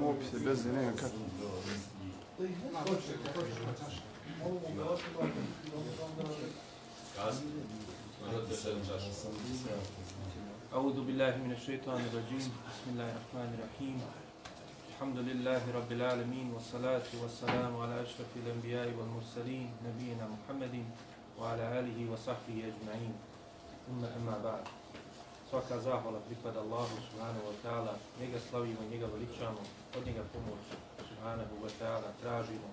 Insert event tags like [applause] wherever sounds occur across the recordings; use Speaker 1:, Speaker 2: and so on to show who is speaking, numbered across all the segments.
Speaker 1: Mopise, bez ne znam kako.
Speaker 2: أعوذ بالله من الشيطان الرجيم. بسم الله الرحمن الرحيم. الحمد لله رب العالمين والصلاة والسلام على أشرف الأنبياء والمرسلين نبينا محمد وعلى آله وصحبه أجمعين. ثم أما بعد. Svaka zahvala pripada Allahu subhanahu wa ta'ala, njega slavimo, njega veličamo, od njega pomoć subhanahu wa ta'ala tražimo.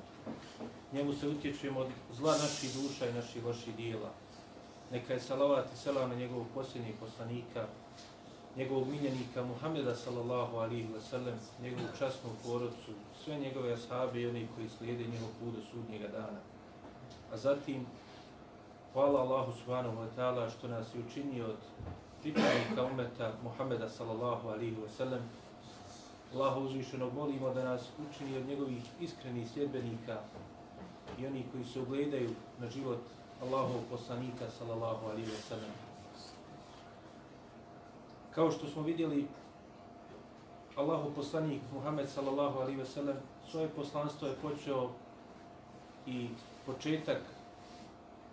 Speaker 2: Njemu se utječujemo od zla naših duša i naših loših dijela. Neka je salavat i selam na njegovog posljednjeg poslanika, njegovog miljenika Muhameda sallallahu alihi wa sallam, njegovu časnu porodcu, sve njegove ashabe i oni koji slijede njegov put do sudnjega dana. A zatim, hvala Allahu subhanahu wa ta'ala što nas je učinio od pripravnika umeta Muhammeda sallallahu alihi wa sallam. Allahu uzvišenog molimo da nas učini od njegovih iskrenih sljedbenika i oni koji se ugledaju na život Allahov poslanika sallallahu alaihi wa sallam. Kao što smo vidjeli, Allahov poslanik Muhammed sallallahu alaihi wa sallam svoje poslanstvo je počeo i početak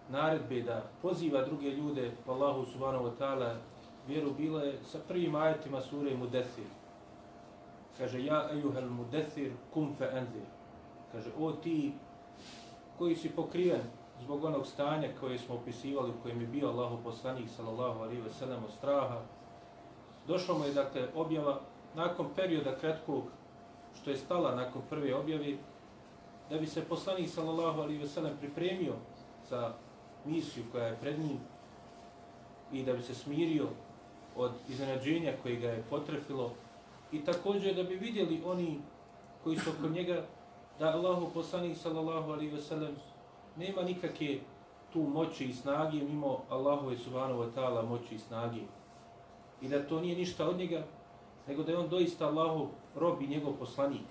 Speaker 2: naredbe da poziva druge ljude Allahu subhanahu wa ta'ala vjeru bila je sa prvim ajetima sure Mudesir. Kaže, ja ejuhel Mudesir kum fe enzir. Kaže, o ti koji si pokriven zbog onog stanja koje smo opisivali u kojem je bio Allahu poslanik sallallahu alaihi ve sellem od straha, došlo mu je dakle objava nakon perioda kratkog što je stala nakon prve objave, da bi se poslanik sallallahu alaihi ve sellem pripremio za misiju koja je pred njim i da bi se smirio od iznenađenja koje ga je potrefilo i također da bi vidjeli oni koji su oko njega da Allahu poslanik sallallahu alaihi ve sellem nema nikakve tu moći i snage mimo Allahove subhanahu wa ta'ala moći i snage. I da to nije ništa od njega, nego da je on doista Allahu rob i njegov poslanik.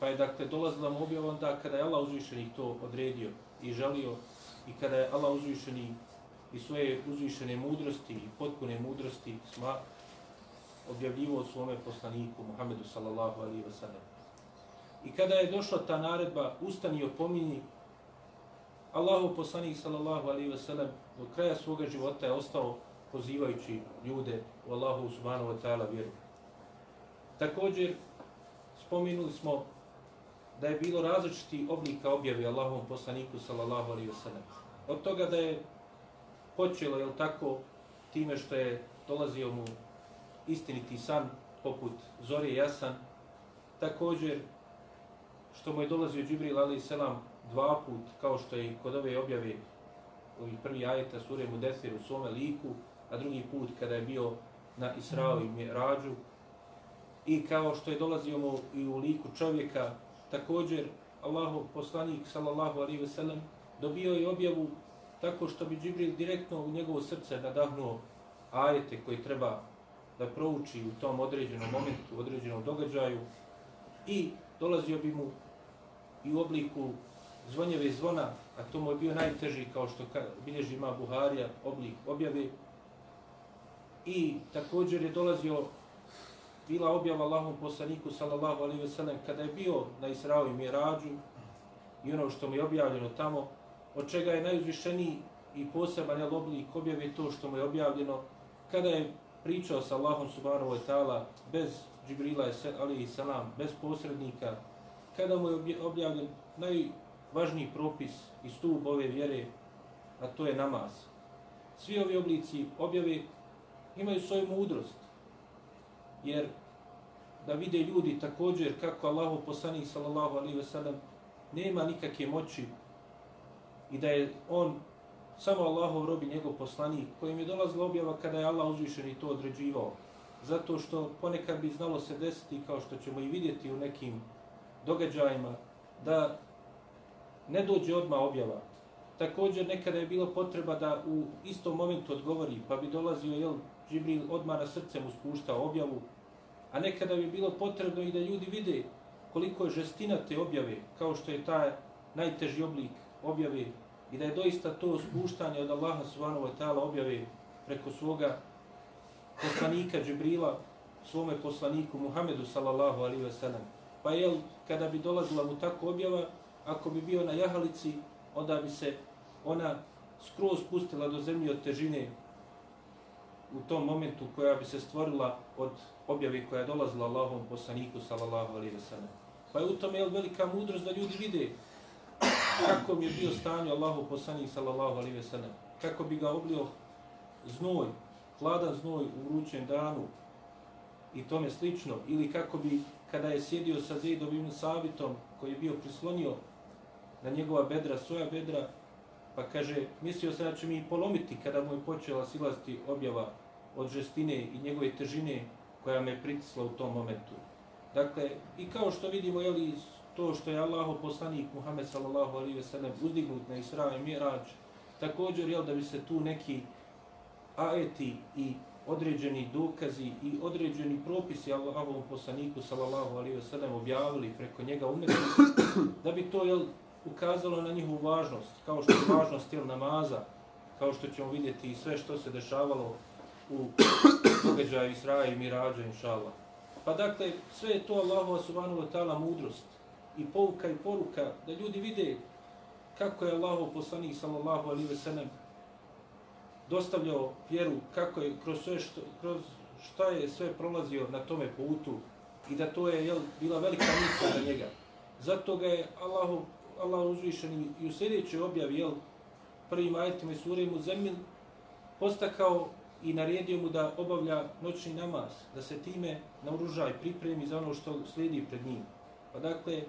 Speaker 2: Pa je dakle dolazila mu objava onda kada je Allah uzvišeni to odredio i želio i kada je Allah uzvišeni i svoje uzvišene mudrosti i potpune mudrosti sma objavljivo svome poslaniku Muhammedu sallallahu alaihi wa sallam. I kada je došla ta naredba, ustani i opominji, Allahu poslanik sallallahu alaihi ve sellem do kraja svoga života je ostao pozivajući ljude u Allahu subhanahu wa ta'ala vjeru. Također, spominuli smo da je bilo različiti oblika objave Allahovom poslaniku sallallahu alaihi ve sellem. Od toga da je počelo, jel tako, time što je dolazio mu istiniti san poput Zorije Jasan, također što mu je dolazio Džibril alaihi selam dva put, kao što je kod ove objave ovih prvi ajeta sure Mudesir u svome liku, a drugi put kada je bio na Israo i Mirađu, i kao što je dolazio mu i u liku čovjeka, također Allahov poslanik sallallahu alaihi ve sellem dobio je objavu tako što bi Džibril direktno u njegovo srce nadahnuo ajete koji treba da prouči u tom određenom momentu, u određenom događaju i dolazio bi mu i u obliku zvonjeve zvona, a to mu je bio najteži kao što bilježi ima Buharija, oblik objave. I također je dolazio, bila objava Allahom poslaniku sallallahu alaihi ve sellem kada je bio na Israo i Mirađu i ono što mu je objavljeno tamo, od čega je najuzvišeniji i poseban je oblik objave to što mu je objavljeno kada je pričao sa Allahom subhanahu wa ta'ala bez Džibrila alaihi salam, bez posrednika, kada mu je objavljen najvažniji propis i stup ove vjere, a to je namaz. Svi ovi oblici objave imaju svoju mudrost, jer da vide ljudi također kako Allahu poslanik sallallahu alaihi ve sellem nema nikakve moći i da je on samo Allahov robi njegov poslanik kojim je dolazila objava kada je Allah uzvišen i to određivao. Zato što ponekad bi znalo se desiti kao što ćemo i vidjeti u nekim događajima da ne dođe odmah objava. Također nekada je bilo potreba da u istom momentu odgovori, pa bi dolazio jel, Džibril odmah na srce mu spuštao objavu, a nekada bi bilo potrebno i da ljudi vide koliko je žestina te objave, kao što je taj najteži oblik objave i da je doista to spuštanje od Allaha subhanahu wa ta'ala objave preko svoga poslanika Džibrila, svome poslaniku Muhammedu sallallahu alaihi wa sallam. Pa jel, kada bi dolazila mu tako objava, ako bi bio na jahalici, onda bi se ona skroz spustila do zemlje od težine u tom momentu koja bi se stvorila od objave koja je dolazila Allahom poslaniku sallallahu alaihi wa sallam. Pa je u tome jel, velika mudrost da ljudi vide kako mi je bio stanje Allahu poslanik sallallahu alaihi ve sellem, Kako bi ga oblio znoj, hladan znoj u vrućem danu i tome slično. Ili kako bi kada je sjedio sa Zaidovim sabitom koji je bio prislonio na njegova bedra, svoja bedra, pa kaže, mislio sam da će mi polomiti kada mu je počela silaziti objava od žestine i njegove težine koja me pritisla u tom momentu. Dakle, i kao što vidimo, jeli, to što je Allahu poslanik Muhammed sallallahu alaihi ve sellem uzdignut na Isra i Mirađ, također, jel, da bi se tu neki ajeti i određeni dokazi i određeni propisi Allahovom poslaniku sallallahu alaihi ve sellem objavili preko njega umetu, da bi to jel, ukazalo na njihovu važnost, kao što je važnost jel, namaza, kao što ćemo vidjeti sve što se dešavalo u događaju Israja i Mirađa, inša Allah. Pa dakle, sve je to Allahu subhanahu wa ta'ala mudrost i pouka i poruka da ljudi vide kako je Allahu poslanik sallallahu alaihi ve sellem dostavljao vjeru, kako je kroz sve što, kroz šta je sve prolazio na tome putu i da to je jel, bila velika misla za njega. Zato ga je Allahu, Allah uzvišen i u sljedećoj objavi, jel, prvim ajetima i surim u zemlji, postakao i naredio mu da obavlja noćni namaz, da se time naoružaj pripremi za ono što slijedi pred njim. Pa dakle,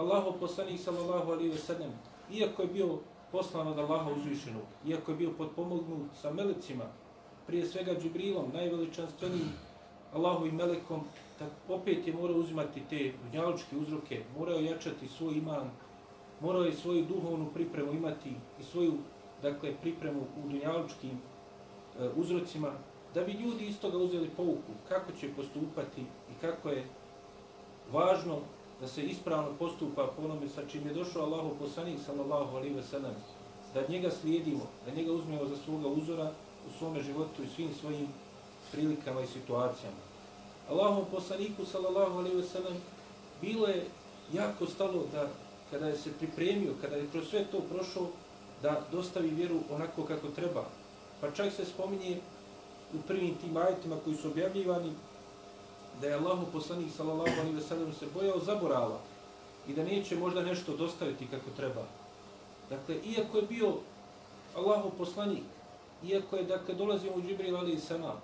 Speaker 2: Allahov poslanik sallallahu alaihi ve sellem, iako je bio poslan od Allaha uzvišenog, iako je bio podpomognut sa melecima, prije svega Džibrilom, najveličanstvenim Allahovim melekom, tak opet je morao uzimati te dunjalučke uzroke, morao jačati svoj iman, morao je svoju duhovnu pripremu imati i svoju dakle, pripremu u dunjalučkim e, uzrocima, da bi ljudi iz toga uzeli pouku kako će postupati i kako je važno da se ispravno postupa po onome sa čim je došao Allahu poslanik sallallahu alaihi ve sellem, da njega slijedimo, da njega uzmemo za svoga uzora u svome životu i svim svojim prilikama i situacijama. Allahom poslaniku sallallahu alaihi ve sellem bilo je jako stalo da kada je se pripremio, kada je kroz sve to prošao, da dostavi vjeru onako kako treba. Pa čak se spominje u prvim tim ajetima koji su objavljivani, da je Allahu poslanik sallallahu alejhi ve sellem se bojao zaborava i da neće možda nešto dostaviti kako treba. Dakle, iako je bio Allahu poslanik, iako je dakle dolazio u Džibril alejhi selam,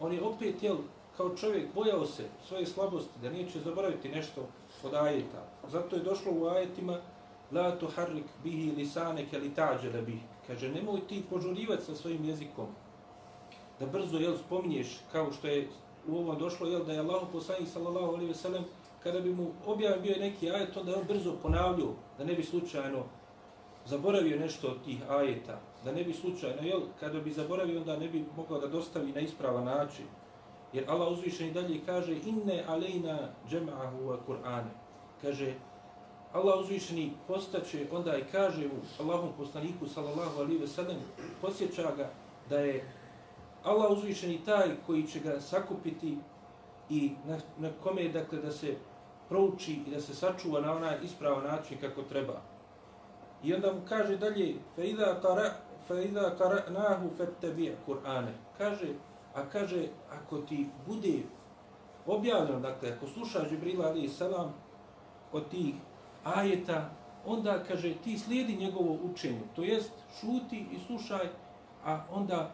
Speaker 2: on je opet jel kao čovjek bojao se svoje slabosti da neće zaboraviti nešto od ajeta. Zato je došlo u ajetima la tuharrik bihi lisanaka litađala bih. Kaže, nemoj ti požurivati sa svojim jezikom da brzo jel spominješ kao što je u ovo došlo je da je Allah poslanik sallallahu alejhi ve sellem kada bi mu objavio bio neki ajet onda je on brzo ponavljao da ne bi slučajno zaboravio nešto od tih ajeta da ne bi slučajno jel kada bi zaboravio onda ne bi mogao da dostavi na ispravan način. Jer Allah uzvišen i dalje kaže inne alejna jam'ahu wa kur'ane. Kaže Allah uzvišeni postaće onda i kaže mu Allahom poslaniku sallallahu alaihi ve sellem posjeća ga da je Allah uzvišeni taj koji će ga sakupiti i na, na kome je dakle da se prouči i da se sačuva na onaj ispravan način kako treba. I onda mu kaže dalje فَإِذَا قَرَ فَإِذَا قَرَنَاهُ فَتَّبِيَ قُرْآنَ kaže, a kaže, ako ti bude objavljeno, dakle, ako slušaš Žibrila ali salam od tih ajeta, onda kaže, ti slijedi njegovo učenje, to jest šuti i slušaj, a onda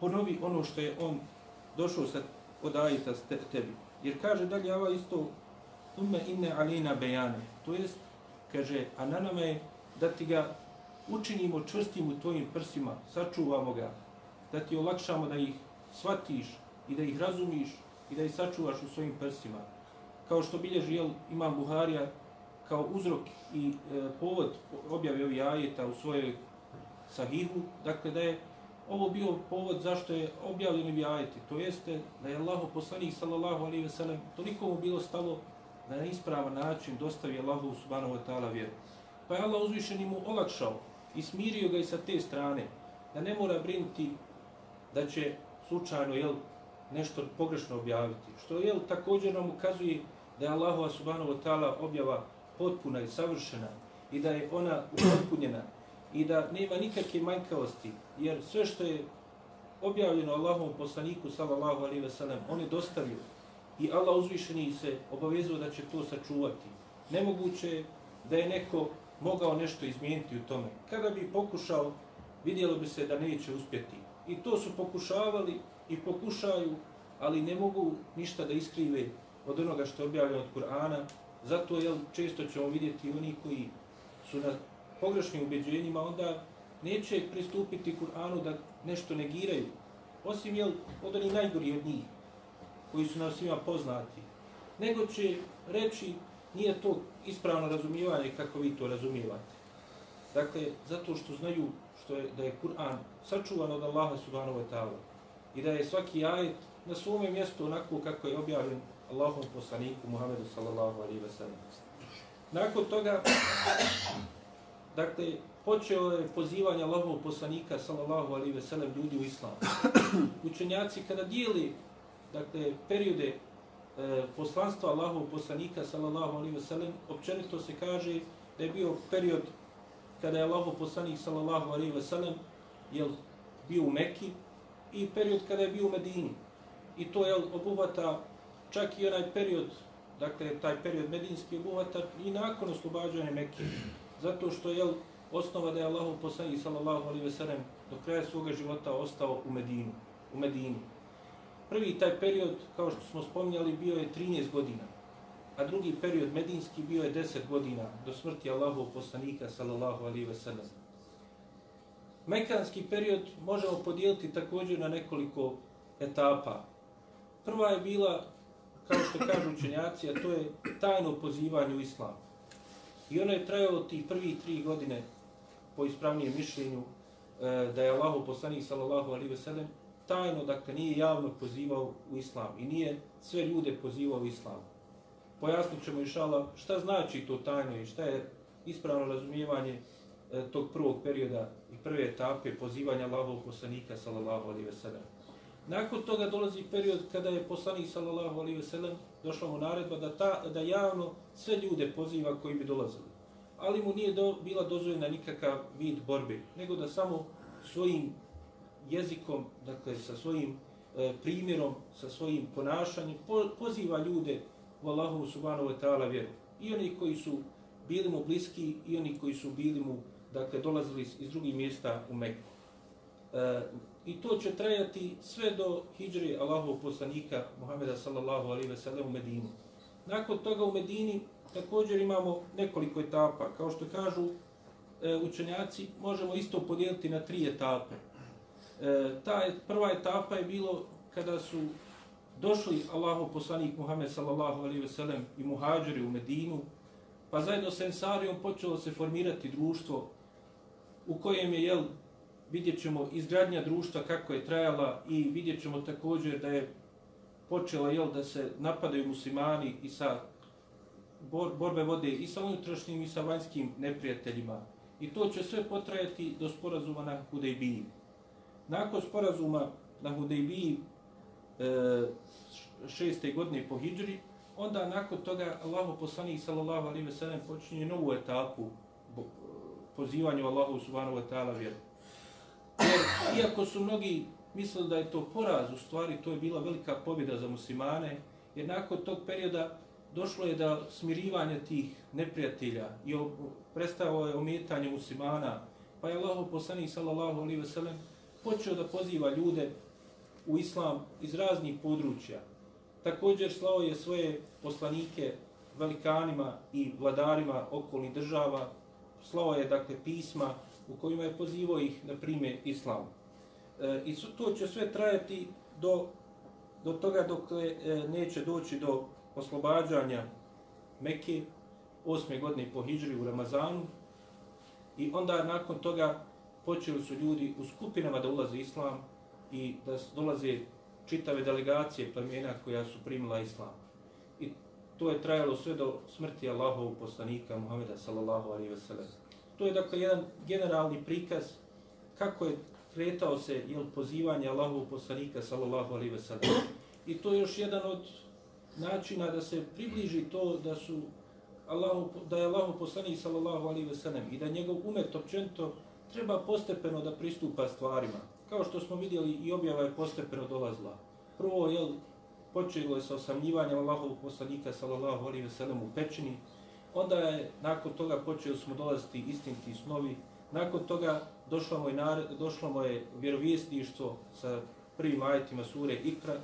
Speaker 2: ponovi ono što je on došao sa od ajita tebi. Jer kaže dalje ova isto umme inne alina bejane. To jest, kaže, a na nama je da ti ga učinimo čvrstim u tvojim prsima, sačuvamo ga, da ti olakšamo da ih shvatiš i da ih razumiš i da ih sačuvaš u svojim prsima. Kao što bilježi jel, imam Buharija kao uzrok i e, povod objave ovih ajeta u svojoj sahihu, dakle da je ovo bio povod zašto je objavljeno bi ajeti. To jeste da je Allah poslanik sallallahu alaihi ve sellem toliko mu bilo stalo da na ispravan način dostavi Allahu subhanahu wa ta'ala vjeru. Pa je Allah uzvišeni mu olakšao i smirio ga i sa te strane da ne mora brinuti da će slučajno jel, nešto pogrešno objaviti. Što jel, također nam ukazuje da je Allahova subhanahu wa ta'ala objava potpuna i savršena i da je ona upotpunjena i da nema nikakve manjkavosti, jer sve što je objavljeno Allahovom poslaniku sallallahu alaihi ve sellem, on je dostavio i Allah uzvišeni se obavezuje da će to sačuvati. Nemoguće je da je neko mogao nešto izmijeniti u tome. Kada bi pokušao, vidjelo bi se da neće uspjeti. I to su pokušavali i pokušaju, ali ne mogu ništa da iskrive od onoga što je objavljeno od Kur'ana. Zato je često ćemo vidjeti oni koji su na pogrešnim ubeđenjima, onda neće pristupiti Kur'anu da nešto negiraju. Osim jel, od onih najgori od njih, koji su nam svima poznati. Nego će reći, nije to ispravno razumijevanje kako vi to razumijevate. Dakle, zato što znaju što je, da je Kur'an sačuvan od Allaha subhanahu wa ta'ala i da je svaki ajet na svome mjestu onako kako je objavljen Allahom poslaniku Muhammedu sallallahu alaihi wa sallam. Nakon toga, dakle, počeo je pozivanje Allahov poslanika sallallahu alaihi ve sellem ljudi u islam. [coughs] Učenjaci kada dijeli dakle periode e, poslanstva Allahov poslanika sallallahu alaihi ve sellem općenito se kaže da je bio period kada je Allahov poslanik sallallahu alaihi ve sellem je bio u Mekki i period kada je bio u Medini. I to je obuhvata čak i onaj period, dakle taj period medinski obuhvata i nakon oslobađanja Mekke. Zato što je osnova da je Allahov poslanik sallallahu alejhi ve sellem do kraja svog života ostao u Medinu, u Medini. Prvi taj period, kao što smo spominjali, bio je 13 godina, a drugi period medinski bio je 10 godina do smrti Allahov poslanika sallallahu alejhi ve sellem. Mekanski period možemo podijeliti također na nekoliko etapa. Prva je bila, kao što kažu učenjaci, a to je tajno pozivanje u islam. I ono je trajalo tih prvi tri godine po ispravnijem mišljenju e, da je Allahu poslanik sallallahu alaihi ve sellem tajno dakle nije javno pozivao u islam i nije sve ljude pozivao u islam. Pojasnit ćemo inšala šta znači to tajno i šta je ispravno razumijevanje e, tog prvog perioda i prve etape pozivanja Allahovog poslanika sallallahu alaihi ve sellem. Nakon toga dolazi period kada je poslanik sallallahu alejhi ve sellem došla mu naredba da ta da javno sve ljude poziva koji bi dolazili ali mu nije do, bila dozvoljena nikakav vid borbe, nego da samo svojim jezikom, dakle sa svojim e, primjerom, sa svojim ponašanjem, po, poziva ljude u Allahu subhanahu wa ta'ala vjeru. I oni koji su bili mu bliski i oni koji su bili mu, dakle, dolazili iz drugih mjesta u Meku. E, I to će trajati sve do hijđre Allahov poslanika Muhameda sallallahu alaihi ve sellem u Medini. Nakon toga u Medini također imamo nekoliko etapa. Kao što kažu e, učenjaci, možemo isto podijeliti na tri etape. E, ta je, prva etapa je bilo kada su došli Allahov poslanik Muhammed sallallahu alaihi ve sellem i muhađiri u Medinu, pa zajedno sa Ensarijom počelo se formirati društvo u kojem je, jel, vidjet ćemo izgradnja društva kako je trajala i vidjet ćemo također da je počela, jel, da se napadaju muslimani i sa bor, borbe vode i sa unutrašnjim i sa vanjskim neprijateljima. I to će sve potrajati do sporazuma na Hudejbiji. Nakon sporazuma na Hudejbiji e, šeste godine po Hidžri, onda nakon toga Allahu poslanik sallallahu alaihi ve sellem počinje novu etapu pozivanju Allahu subhanahu wa ta'ala vjeru. Jer, iako su mnogi mislili da je to poraz, u stvari to je bila velika pobjeda za muslimane, jer nakon tog perioda došlo je da smirivanje tih neprijatelja i prestao je ometanje muslimana, pa je Allah poslanik sallallahu alaihi ve sellem počeo da poziva ljude u islam iz raznih područja. Također slao je svoje poslanike velikanima i vladarima okolnih država, slao je dakle pisma u kojima je pozivao ih na prime islam. E, I to će sve trajati do, do toga dok e, neće doći do oslobađanja Mekke osme godine po Hidžri u Ramazanu i onda nakon toga počeli su ljudi u skupinama da ulaze islam i da dolaze čitave delegacije plemena koja su primila islam. I to je trajalo sve do smrti Allahovog poslanika Muhameda sallallahu alaihi ve sellem. To je dakle jedan generalni prikaz kako je kretao se jel, pozivanje Allahovog poslanika sallallahu alaihi ve sellem. I to je još jedan od načina da se približi to da su Allahu, da je Allahov poslanik sallallahu alaihi ve sellem i da njegov umet općenito treba postepeno da pristupa stvarima. Kao što smo vidjeli i objava je postepeno dolazila. Prvo je počelo je sa osamljivanjem Allahovog poslanika sallallahu alaihi ve sellem u pećini, onda je nakon toga počeli smo dolaziti istinti snovi, nakon toga došlo mu je, došlo mu je vjerovjesništvo sa prvim ajetima sure Ikra,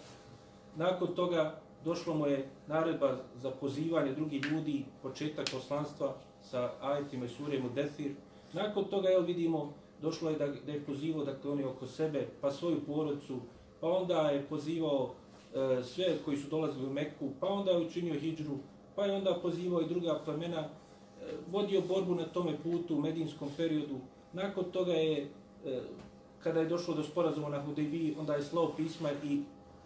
Speaker 2: nakon toga došlo mu je naredba za pozivanje drugih ljudi, početak poslanstva sa ajetima sure Mudethir, nakon toga jel vidimo došlo je da, da je pozivao dakle oni oko sebe, pa svoju porodcu, pa onda je pozivao e, sve koji su dolazili u Meku, pa onda je učinio hijđru, pa je onda pozivao i druga plemena, e, vodio borbu na tome putu u medinskom periodu. Nakon toga je, e, kada je došlo do sporazuma na Hudejbi, onda je slao pisma i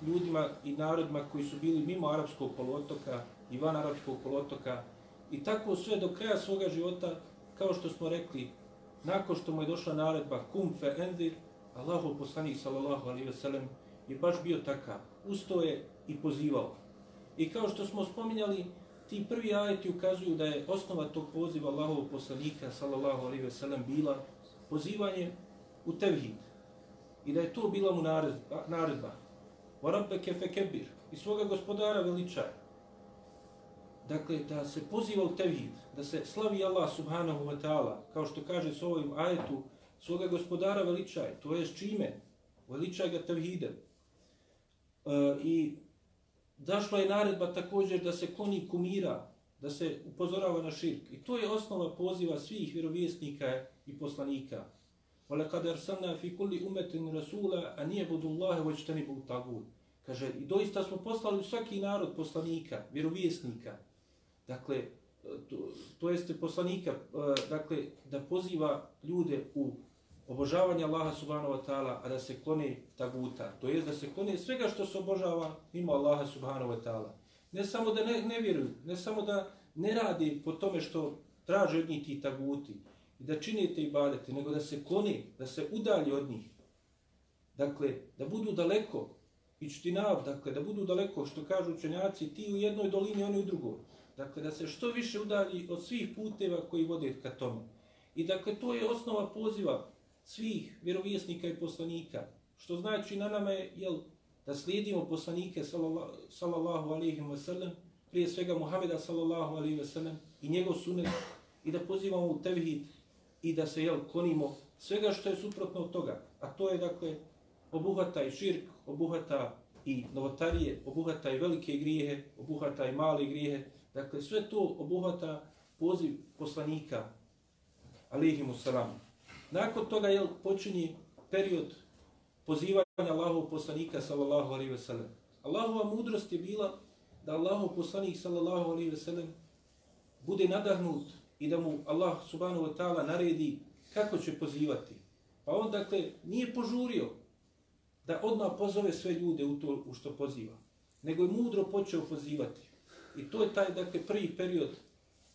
Speaker 2: ljudima i narodima koji su bili mimo arapskog polotoka i van arapskog polotoka. I tako sve do kraja svoga života, kao što smo rekli, nakon što mu je došla naredba kum fe endir, Allahu poslanik sallallahu alaihi ve sellem je baš bio takav. Usto je i pozivao. I kao što smo spominjali, ti prvi ajeti ukazuju da je osnova tog poziva Allahovog poslanika, sallallahu alaihi ve sellem, bila pozivanje u tevhid. I da je to bila mu naredba. naredba. Varabbeke fekebir. I svoga gospodara veličaja. Dakle, da se poziva u tevhid, da se slavi Allah subhanahu wa ta'ala, kao što kaže s ovim ajetu, svoga gospodara veličaj, To je s čime? Veličaj ga tevhidem. E, I Došla je naredba također da se kloni kumira, da se upozorava na širk. I to je osnova poziva svih vjerovjesnika i poslanika. Ole kad arsalna fi kulli umetin rasula, a nije budu Allahe već tagut. Kaže, i doista smo poslali svaki narod poslanika, vjerovjesnika. Dakle, to, to jeste poslanika, eh, dakle, da poziva ljude u obožavanje Allaha subhanahu wa ta'ala, a da se kloni taguta. To jest da se kloni svega što se obožava mimo Allaha subhanahu wa ta'ala. Ne samo da ne, ne vjeruju, ne samo da ne radi po tome što traže od njih ti taguti i da činite i badete, nego da se kloni, da se udalji od njih. Dakle, da budu daleko, i čtinav, dakle, da budu daleko, što kažu učenjaci, ti u jednoj dolini, oni u drugoj. Dakle, da se što više udalji od svih puteva koji vode ka tome. I dakle, to je osnova poziva svih vjerovjesnika i poslanika. Što znači na nama je jel, da slijedimo poslanike sallallahu alaihi wa sallam, prije svega Muhameda sallallahu alaihi wa sallam i njegov sunet i da pozivamo u tevhid i da se jel, konimo svega što je suprotno od toga. A to je dakle obuhata i širk, obuhata i novotarije, obuhata i velike grijehe, obuhata i male grijehe. Dakle, sve to obuhata poziv poslanika alaihi wa sallam. Nakon toga je počinje period pozivanja Allahov poslanika sallallahu alejhi ve sellem. Allahova mudrost je bila da Allahov poslanik sallallahu alejhi ve sellem bude nadahnut i da mu Allah subhanahu wa ta'ala naredi kako će pozivati. Pa on dakle nije požurio da odmah pozove sve ljude u to u što poziva, nego je mudro počeo pozivati. I to je taj dakle prvi period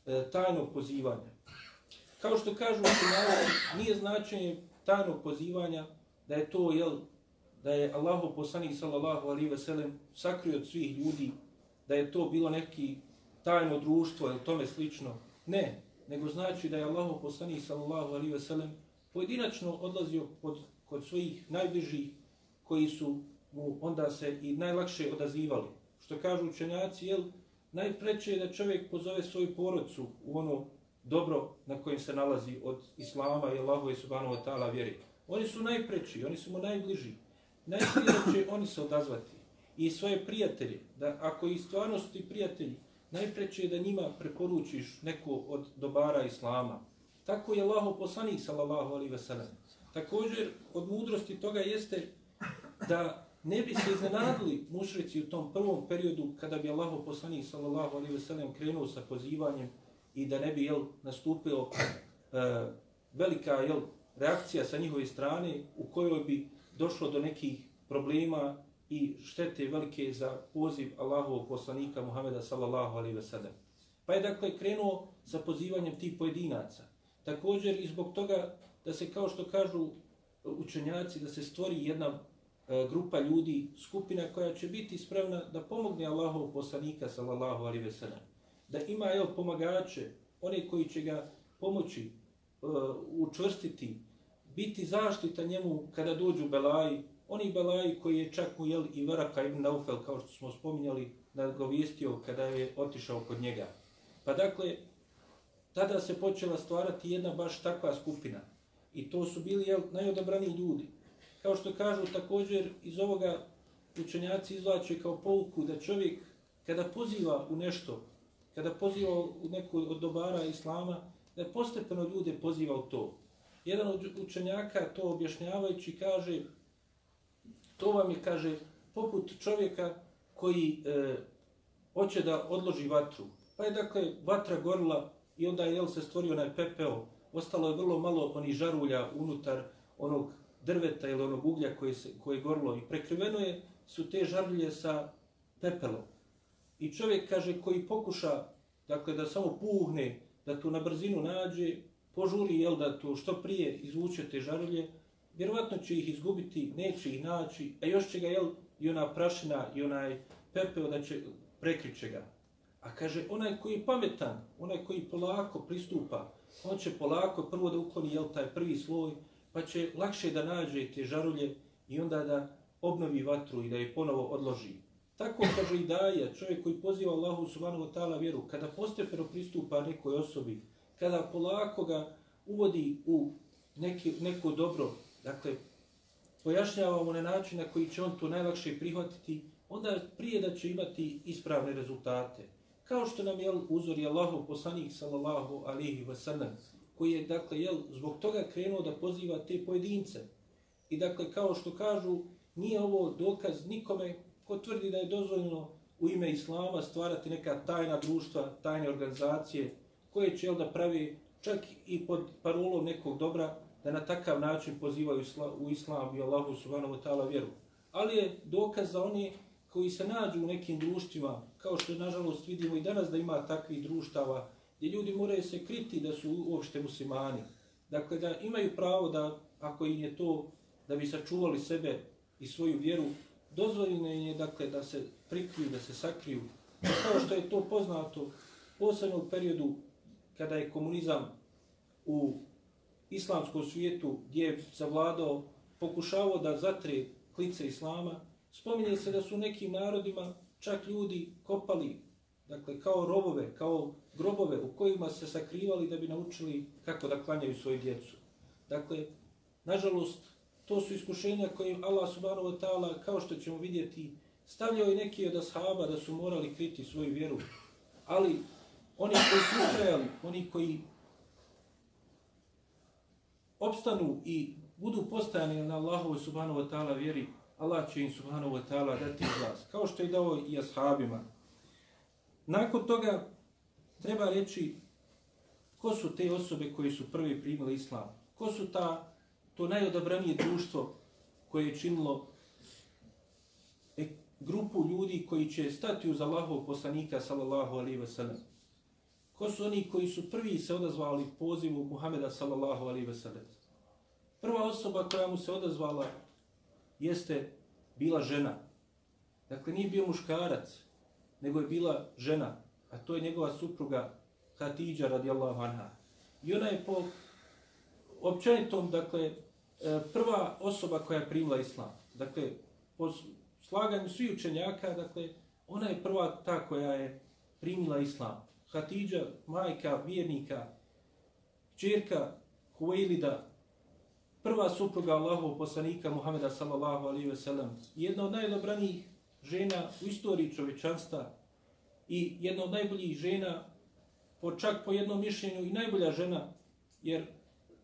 Speaker 2: e, tajnog pozivanja. Kao što kažu učenjaci, nije značenje tajnog pozivanja da je to, jel, da je Allahov poslanik sallallahu alaihi ve sellem sakrio od svih ljudi, da je to bilo neki tajno društvo ili tome slično. Ne, nego znači da je Allahov poslanik sallallahu alaihi ve sellem pojedinačno odlazio pod, kod svojih najbližih koji su mu onda se i najlakše odazivali. Što kažu učenjaci, jel, najpreće je da čovjek pozove svoju porodcu u ono dobro na kojem se nalazi od Islama i Allahu i Subhanahu wa ta'ala vjeri. Oni su najpreči, oni su mu najbliži. Najprije će oni se odazvati. I svoje prijatelje, da ako i stvarno su ti prijatelji, najpreće je da njima preporučiš neko od dobara Islama. Tako je Allaho poslanik, sallallahu alaihi ve sellem. Također, od mudrosti toga jeste da ne bi se iznenadili mušrici u tom prvom periodu kada bi Allaho poslanik, sallallahu alaihi ve sellem, krenuo sa pozivanjem i da ne bi jel, nastupilo e, velika jel, reakcija sa njihove strane u kojoj bi došlo do nekih problema i štete velike za poziv Allahovog poslanika Muhameda sallallahu alaihi ve sellem. Pa je dakle krenuo sa pozivanjem tih pojedinaca. Također i zbog toga da se kao što kažu učenjaci da se stvori jedna e, grupa ljudi, skupina koja će biti spremna da pomogne Allahov poslanika sallallahu alaihi ve sellem. Da ima jel, pomagače, one koji će ga pomoći, uh, učvrstiti, biti zaštita njemu kada dođu belaji, oni belaji koji je čak mu jel, i Varaka ibn Naufel, kao što smo spominjali, nagovijestio kada je otišao kod njega. Pa dakle, tada se počela stvarati jedna baš takva skupina. I to su bili jel, najodabrani ljudi. Kao što kažu također iz ovoga učenjaci izvlače kao pouku da čovjek kada poziva u nešto, kada poziva u neku od dobara islama, da postepeno ljude poziva u to. Jedan od učenjaka to objašnjavajući kaže, to vam je, kaže, poput čovjeka koji e, hoće da odloži vatru. Pa je dakle vatra gorila i onda je jel, se stvorio onaj pepeo, ostalo je vrlo malo oni žarulja unutar onog drveta ili onog uglja koje, se, koje je gorilo i prekriveno je su te žarulje sa pepelom. I čovjek kaže koji pokuša dakle da samo puhne, da tu na brzinu nađe, požuri jel da to što prije izvuče te žarulje, vjerovatno će ih izgubiti, neće ih naći, a još će ga jel i ona prašina i onaj pepeo da će prekriće ga. A kaže, onaj koji je pametan, onaj koji polako pristupa, on će polako prvo da ukloni jel, taj prvi sloj, pa će lakše da nađe te žarulje i onda da obnovi vatru i da je ponovo odloži. Tako kaže i daja, čovjek koji poziva Allahu subhanahu wa ta'ala vjeru, kada postepeno pristupa nekoj osobi, kada polako ga uvodi u neki, neko dobro, dakle, pojašnjavamo na način na koji će on to najlakše prihvatiti, onda prije da će imati ispravne rezultate. Kao što nam je uzor je Allahu poslanik sallallahu alihi wasallam, koji je dakle jel, zbog toga krenuo da poziva te pojedince. I dakle kao što kažu, nije ovo dokaz nikome ko tvrdi da je dozvoljeno u ime Islama stvarati neka tajna društva, tajne organizacije, koje će jel, da pravi čak i pod parolom nekog dobra, da na takav način pozivaju u Islam i Allahu subhanahu wa ta'ala vjeru. Ali je dokaz za oni koji se nađu u nekim društvima, kao što nažalost vidimo i danas da ima takvih društava, gdje ljudi moraju se kriti da su uopšte muslimani. Dakle, da imaju pravo da, ako im je to, da bi sačuvali sebe i svoju vjeru, dozvoljeno je dakle, da se prikriju, da se sakriju. Kao što je to poznato, posebno u periodu kada je komunizam u islamskom svijetu gdje je zavladao, pokušavao da zatre klice islama, spominje se da su nekim narodima čak ljudi kopali dakle, kao robove, kao grobove u kojima se sakrivali da bi naučili kako da klanjaju svoju djecu. Dakle, nažalost, to su iskušenja kojim Allah subhanahu wa ta'ala, kao što ćemo vidjeti, stavljao i neki od ashaba da su morali kriti svoju vjeru. Ali oni koji su ustrajali, oni koji opstanu i budu postajani na Allahovu subhanahu wa ta'ala vjeri, Allah će im subhanahu wa ta'ala dati glas, kao što je dao i ashabima. Nakon toga treba reći ko su te osobe koji su prvi primili islam, ko su ta, to najodabranije društvo koje je činilo e, grupu ljudi koji će stati uz Allahov poslanika sallallahu alaihi wa sallam. Ko su oni koji su prvi se odazvali pozivu Muhameda sallallahu alaihi wa sallam. Prva osoba koja mu se odazvala jeste bila žena. Dakle, nije bio muškarac, nego je bila žena, a to je njegova supruga Hatidža radijallahu anha. I ona je po općenitom, dakle, E, prva osoba koja je primila islam. Dakle, po slaganju svih učenjaka, dakle, ona je prva ta koja je primila islam. Hatidža, majka, vjernika, čerka Huwailida, prva supruga Allahov poslanika Muhameda sallallahu alaihi ve sellem, jedna od najdobranijih žena u istoriji čovečanstva i jedna od najboljih žena, po čak po jednom mišljenju i najbolja žena, jer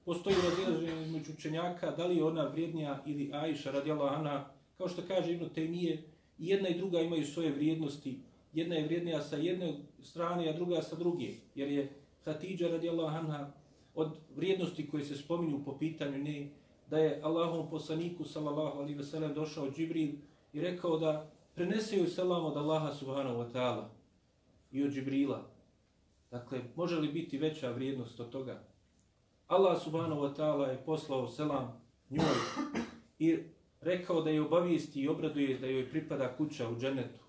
Speaker 2: postoji razilaženje među učenjaka, da li je ona vrijednija ili Aisha radijallahu anha, kao što kaže Ibn Taymije, jedna i druga imaju svoje vrijednosti, jedna je vrijednija sa jedne strane, a druga sa druge, jer je Hatidža radijallahu anha od vrijednosti koje se spominju po pitanju ne, da je Allahom poslaniku sallallahu alaihi ve sellem došao Džibril i rekao da prenese joj selam od Allaha subhanahu wa ta'ala i od Džibrila. Dakle, može li biti veća vrijednost od toga? Allah subhanahu wa ta'ala je poslao selam njoj i rekao da je obavijesti i obraduje da joj pripada kuća u džennetu,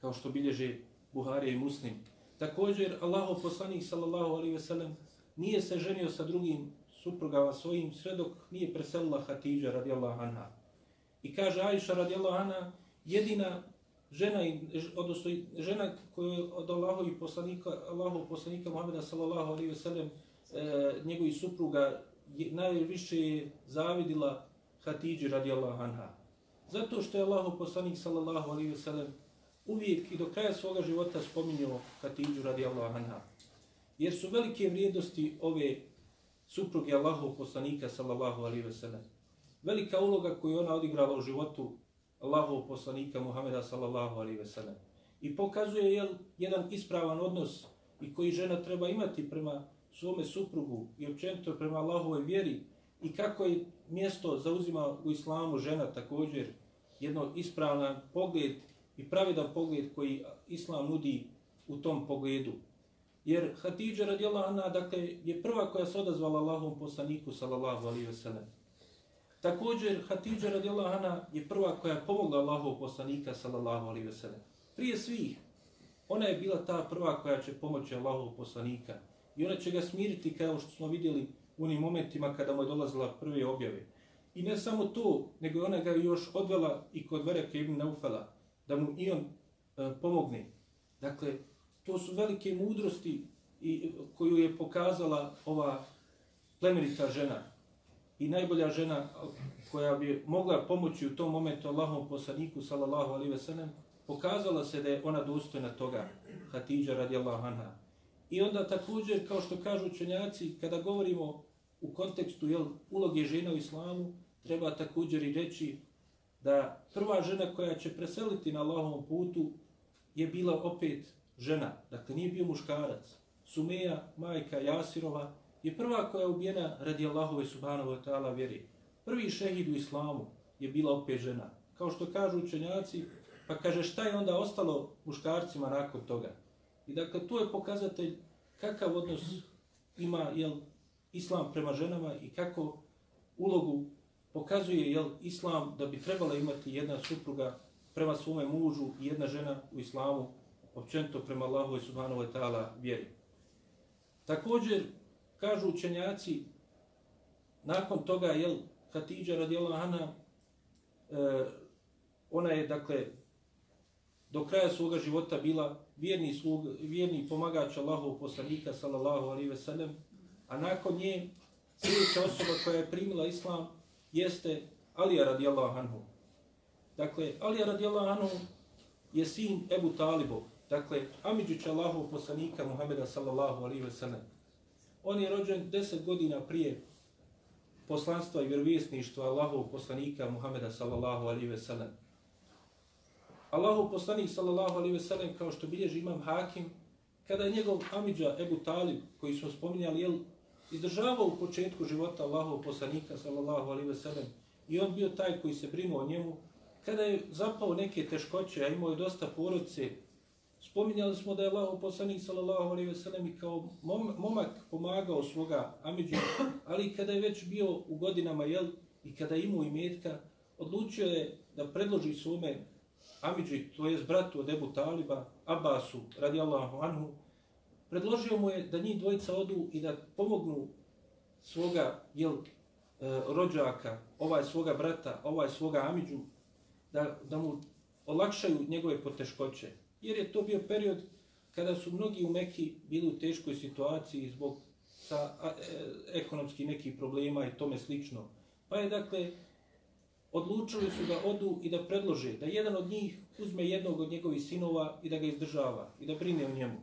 Speaker 2: kao što bilježe Buharija i Muslim. Također, Allahov poslanik sallallahu alaihi ve sellem nije se ženio sa drugim suprugama svojim sve dok nije preselila Hatidža radijallahu anha. I kaže Aisha radijallahu anha, jedina žena, odnosno žena koja je od Allahovih poslanika, Allahov poslanika Muhammeda sallallahu alaihi ve sellem, e, njegovih supruga, najviše zavidila Hatidži radijallahu anha. Zato što je Allahov poslanik sallallahu alaihi ve sellem uvijek i do kraja svoga života spominjao Hatidžu radijallahu anha. Jer su velike vrijednosti ove supruge Allahov poslanika sallallahu alaihi ve sellem. Velika uloga koju ona odigrala u životu Allahov poslanika Muhameda sallallahu alaihi ve sellem. I pokazuje jel, jedan ispravan odnos i koji žena treba imati prema svome suprugu i općenito prema Allahovoj vjeri i kako je mjesto zauzima u islamu žena također jedno ispravan pogled i pravidan pogled koji islam nudi u tom pogledu. Jer Hatidža radijallahu anha dakle, je prva koja se odazvala Allahom poslaniku sallallahu alaihi ve sellem. Također Hatidža radijallahu anha je prva koja je pomogla Allahov poslanika sallallahu alaihi ve sellem. Prije svih, ona je bila ta prva koja će pomoći Allahov poslanika. I ona će ga smiriti kao što smo vidjeli u onim momentima kada mu je dolazila prve objave. I ne samo to, nego ona ga još odvela i kod Vereke ibn Naufela, da mu i on e, pomogne. Dakle, to su velike mudrosti i, koju je pokazala ova plemenita žena. I najbolja žena koja bi mogla pomoći u tom momentu Allahom poslaniku, sallallahu alaihi ve sellem, pokazala se da je ona dostojna toga, Hatidža radijallahu anha. I onda također, kao što kažu učenjaci, kada govorimo u kontekstu jel, uloge žena u islamu, treba također i reći da prva žena koja će preseliti na Allahovom putu je bila opet žena, dakle nije bio muškarac. Sumeja, majka Jasirova, je prva koja je ubijena radi Allahove subhanahu wa ta'ala vjeri. Prvi šehid u islamu je bila opet žena. Kao što kažu učenjaci, pa kaže šta je onda ostalo muškarcima nakon toga. I dakle, to je pokazatelj kakav odnos ima jel, islam prema ženama i kako ulogu pokazuje jel, islam da bi trebala imati jedna supruga prema svome mužu i jedna žena u islamu općento prema Allahu i subhanahu wa ta'ala vjeri. Također, kažu učenjaci, nakon toga, jel, Hatidža radijela Ana, e, ona je, dakle, do kraja svoga života bila vjerni, slug, vjerni pomagač Allahov poslanika, sallallahu alaihi ve sellem, a nakon nje, sljedeća osoba koja je primila islam, jeste Alija radijallahu anhu. Dakle, Alija radijallahu anhu je sin Ebu Talibov, dakle, Amidžić Allahov poslanika Muhameda sallallahu alaihi ve sellem. On je rođen deset godina prije poslanstva i vjerovjesništva Allahov poslanika Muhameda sallallahu alaihi ve sellem. Allahov poslanik sallallahu alaihi ve sellem, kao što bilježi imam Hakim, kada je njegov Amidža Ebu Talib, koji smo spominjali, jel, izdržavao u početku života Allahov poslanika sallallahu alaihi ve sellem, i on bio taj koji se brinuo o njemu, kada je zapao neke teškoće, a imao je dosta porodice, Spominjali smo da je Allahov poslanik sallallahu alaihi ve sellem i kao mom, momak pomagao svoga amidžu, ali kada je već bio u godinama jel i kada je imao imetka, odlučio je da predloži svome amidži, to je bratu od Ebu Taliba, Abbasu, radijallahu anhu, predložio mu je da njih dvojica odu i da pomognu svoga jel, e, rođaka, ovaj svoga brata, ovaj svoga amidžu, da, da mu olakšaju njegove poteškoće jer je to bio period kada su mnogi u Mekki bili u teškoj situaciji zbog sa e, ekonomski nekih problema i tome slično. Pa je dakle odlučili su da odu i da predlože da jedan od njih uzme jednog od njegovih sinova i da ga izdržava i da brine o njemu.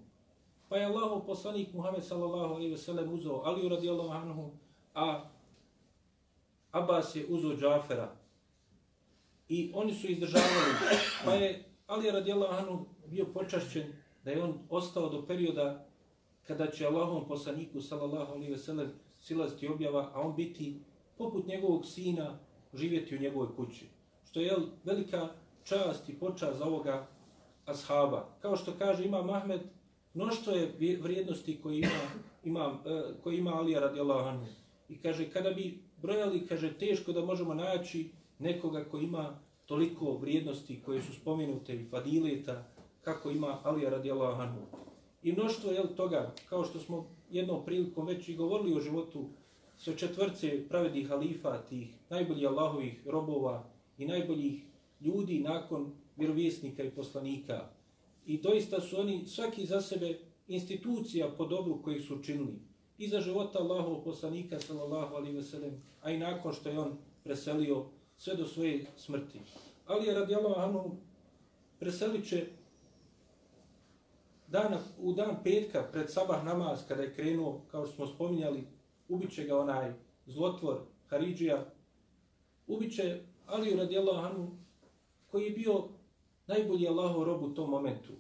Speaker 2: Pa je Allahov poslanik Muhammed sallallahu alejhi ve sellem uzeo Aliju radijallahu anhu, a Abbas je uzeo Džafera. I oni su izdržavali. Pa je Ali radijallahu anhu bio počašćen da je on ostao do perioda kada će Allahom poslaniku sallallahu alejhi ve sellem silaziti objava, a on biti poput njegovog sina živjeti u njegovoj kući. Što je velika čast i počast za ovoga ashaba. Kao što kaže Imam Ahmed, mnoštvo je vrijednosti koje ima, ima, e, koje ima Alija radijallahu anhu. I kaže, kada bi brojali, kaže, teško da možemo naći nekoga ko ima toliko vrijednosti koje su spomenute i fadileta, kako ima Alija radijallahu anhu. I mnoštvo je toga, kao što smo jednom prilikom već i govorili o životu su četvrce pravednih halifa, tih najboljih Allahovih robova i najboljih ljudi nakon vjerovjesnika i poslanika. I doista su oni svaki za sebe institucija po dobru koji su činili. I za života Allahovog poslanika, sallallahu alaihi ve sellem, a i nakon što je on preselio sve do svoje smrti. Ali je radijallahu anhu preselit će dan, u dan petka pred sabah namaz kada je krenuo, kao što smo spominjali, ubiće ga onaj zlotvor Haridžija, ubiće Aliju radijallahu anhu koji je bio najbolji Allahov rob u tom momentu,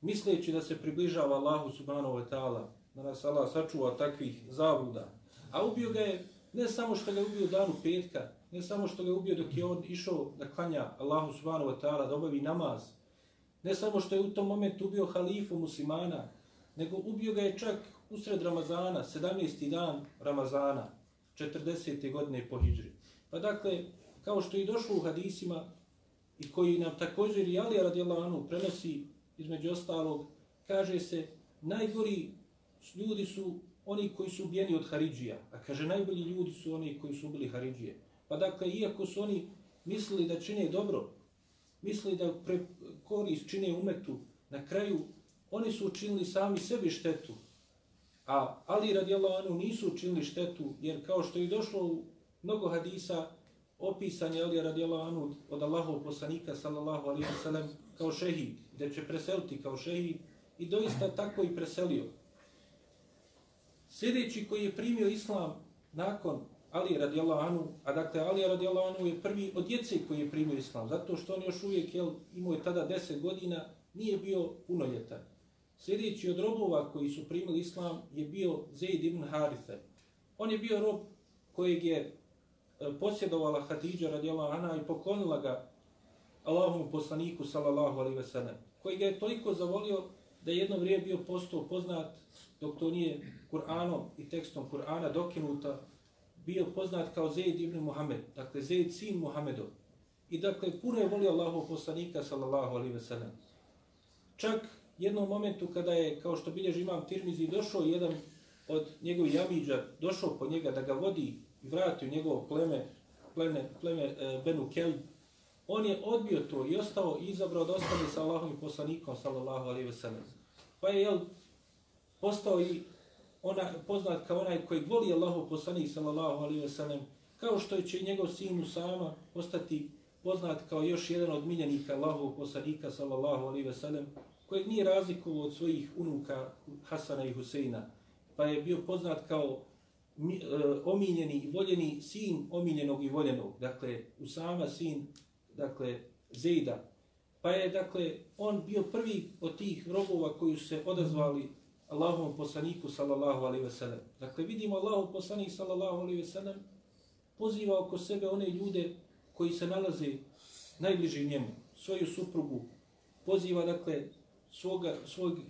Speaker 2: misleći da se približava Allahu subhanahu wa ta'ala, da nas Allah sačuva takvih zavuda. A ubio ga je ne samo što ga je ubio danu petka, ne samo što ga je ubio dok je on išao da klanja Allahu subhanahu wa ta'ala, da obavi namaz, ne samo što je u tom momentu ubio halifu muslimana, nego ubio ga je čak usred Ramazana, 17. dan Ramazana, 40. godine po Hidžri. Pa dakle, kao što i došlo u hadisima, i koji nam također i Ali radijallahu anhu prenosi između ostalog, kaže se, najgori ljudi su oni koji su ubijeni od Haridžija, a kaže, najbolji ljudi su oni koji su ubili Haridžije. Pa dakle, iako su oni mislili da čine dobro, mislili da pre korist čine umetu, na kraju oni su učinili sami sebi štetu, a Ali radijallahu anhu nisu učinili štetu, jer kao što je došlo u mnogo hadisa, opisan je Ali radijallahu anhu od Allahov poslanika sallallahu alaihi wa sallam kao šehid, da će preseliti kao šehid i doista tako i preselio. Sljedeći koji je primio islam nakon Ali radijallahu anhu, a dakle Ali radijallahu anhu je prvi od djece koji je primio islam, zato što on još uvijek jel, imao je tada 10 godina, nije bio punoljetan. Sljedeći od robova koji su primili islam je bio Zaid ibn Haritha. On je bio rob kojeg je e, posjedovala Hatidža radijallahu anha i poklonila ga Allahovom poslaniku sallallahu alaihi ve sellem, koji ga je toliko zavolio da je jedno vrijeme bio postao poznat dok to nije Kur'anom i tekstom Kur'ana dokinuta bio poznat kao Zaid ibn Muhammed, dakle Zaid sin Muhammedov. I dakle, puno je volio Allahov poslanika, sallallahu alaihi ve sellem. Čak jednom momentu kada je, kao što bilježi imam Tirmizi, došao jedan od njegovih jamiđa, došao po njega da ga vodi i vrati u njegovo pleme, pleme, pleme e, Benu Kelb, on je odbio to i ostao i izabrao da ostane sa Allahom i poslanikom, sallallahu alaihi ve sellem. Pa je, jel, postao i ona poznat kao onaj koji voli Allahu poslanik sallallahu alaihi ve sellem kao što će i njegov sin Musama postati poznat kao još jedan od miljenika Allahovog poslanika sallallahu alaihi ve sellem kojeg nije razlikovao od svojih unuka Hasana i Huseina pa je bio poznat kao e, omiljeni i voljeni sin omiljenog i voljenog dakle Usama sin dakle Zeida pa je dakle on bio prvi od tih robova koji su se odazvali Allahovom poslaniku sallallahu alaihi ve sellem. Dakle, vidimo Allahov poslanik sallallahu alaihi ve sellem poziva oko sebe one ljude koji se nalaze najbliži njemu, svoju suprugu, poziva, dakle, svoga, svog e,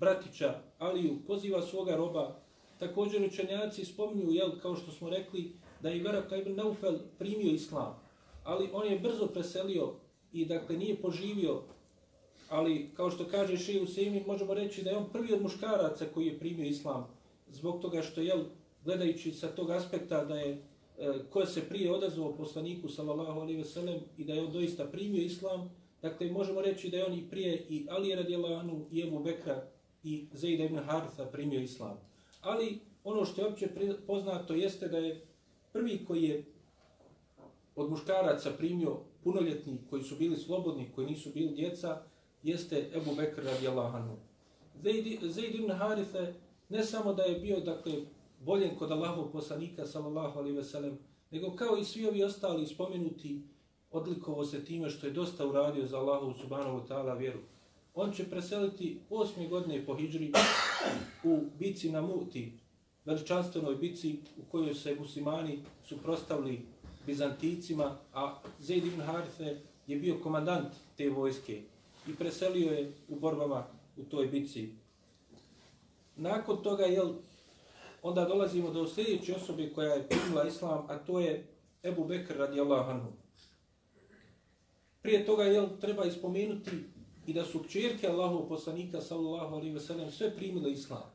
Speaker 2: bratića Aliju, poziva svoga roba. Također učenjaci spominju, jel, kao što smo rekli, da je Veraka ibn Naufel primio islam, ali on je brzo preselio i, dakle, nije poživio ali kao što kaže Šeji Usemi, možemo reći da je on prvi od muškaraca koji je primio islam, zbog toga što je, gledajući sa tog aspekta da je e, ko se prije odazvao poslaniku sallallahu alejhi ve sellem i da je on doista primio islam, dakle možemo reći da je on i prije i Ali radijalanu i Abu Bekra i Zejda ibn Hartha primio islam. Ali ono što je opće poznato jeste da je prvi koji je od muškaraca primio punoljetni, koji su bili slobodni, koji nisu bili djeca, jeste Ebu Bekr radijallahu anhu. Zaid ibn Harithe ne samo da je bio dakle boljen kod Allahov poslanika sallallahu alejhi ve sellem, nego kao i svi ovi ostali spomenuti odlikovo se time što je dosta uradio za Allahu subhanahu wa ta'ala vjeru. On će preseliti osmi godine po hijđri u bici na Muti, veličanstvenoj bici u kojoj se muslimani suprostavili Bizanticima, a Zaid ibn Harithe je bio komandant te vojske i preselio je u borbama u toj bici. Nakon toga, jel, onda dolazimo do sljedeće osobe koja je primila islam, a to je Ebu Bekr radijallahu anhu. Prije toga jel, treba ispomenuti i da su kćerke Allahov poslanika sallallahu alaihi ve sellem sve primile islam.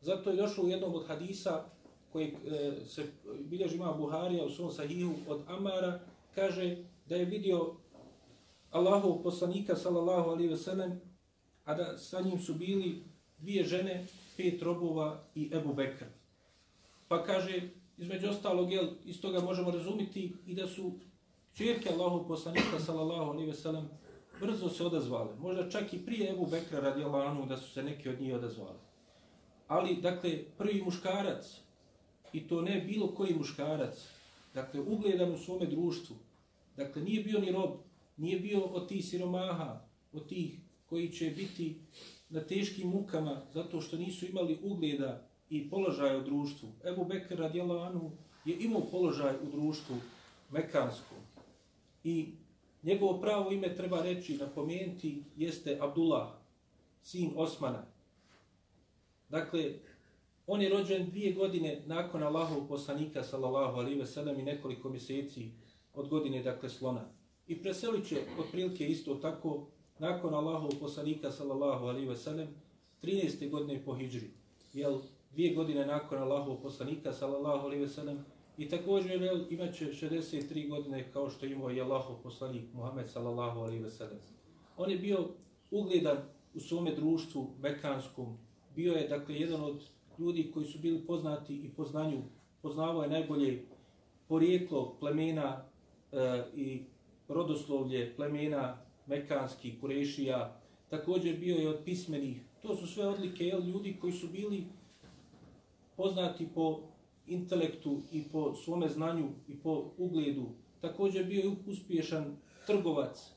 Speaker 2: Zato je došlo u jednom od hadisa koji e, se bilježi ima Buharija u svom sahihu od Amara, kaže da je vidio Allahov poslanika sallallahu alaihi ve sellem, a da sa njim su bili dvije žene, pet robova i Ebu Bekr. Pa kaže, između ostalog, jel, iz toga možemo razumiti i da su čirke Allahov poslanika sallallahu alaihi ve sellem brzo se odazvale. Možda čak i prije Ebu Bekra radi Allahanu da su se neki od njih odazvali. Ali, dakle, prvi muškarac, i to ne bilo koji muškarac, dakle, ugledan u svome društvu, dakle, nije bio ni rob, nije bio od tih siromaha, od tih koji će biti na teškim mukama zato što nisu imali ugleda i položaja u društvu. Ebu Bekr radijallahu anhu je imao položaj u društvu mekansku. I njegovo pravo ime treba reći, napomenuti, jeste Abdullah, sin Osmana. Dakle, on je rođen dvije godine nakon Allahov poslanika, sallallahu alaihi ve sellem, i nekoliko mjeseci od godine, dakle, slona. I preselit će otprilike isto tako nakon Allahov poslanika sallallahu alaihi ve sellem 13. godine po hijđri. Jel, dvije godine nakon Allahov poslanika sallallahu alaihi ve sellem i također jel, imaće 63 godine kao što imao i Allahov poslanik Muhammed sallallahu alaihi ve sellem. On je bio ugledan u svome društvu mekanskom. Bio je, dakle, jedan od ljudi koji su bili poznati i poznanju, poznavao je najbolje porijeklo plemena e, i rodoslovlje plemena Mekanski, Kurešija, također bio je od pismenih. To su sve odlike jel, ljudi koji su bili poznati po intelektu i po svome znanju i po ugledu. Također bio je uspješan trgovac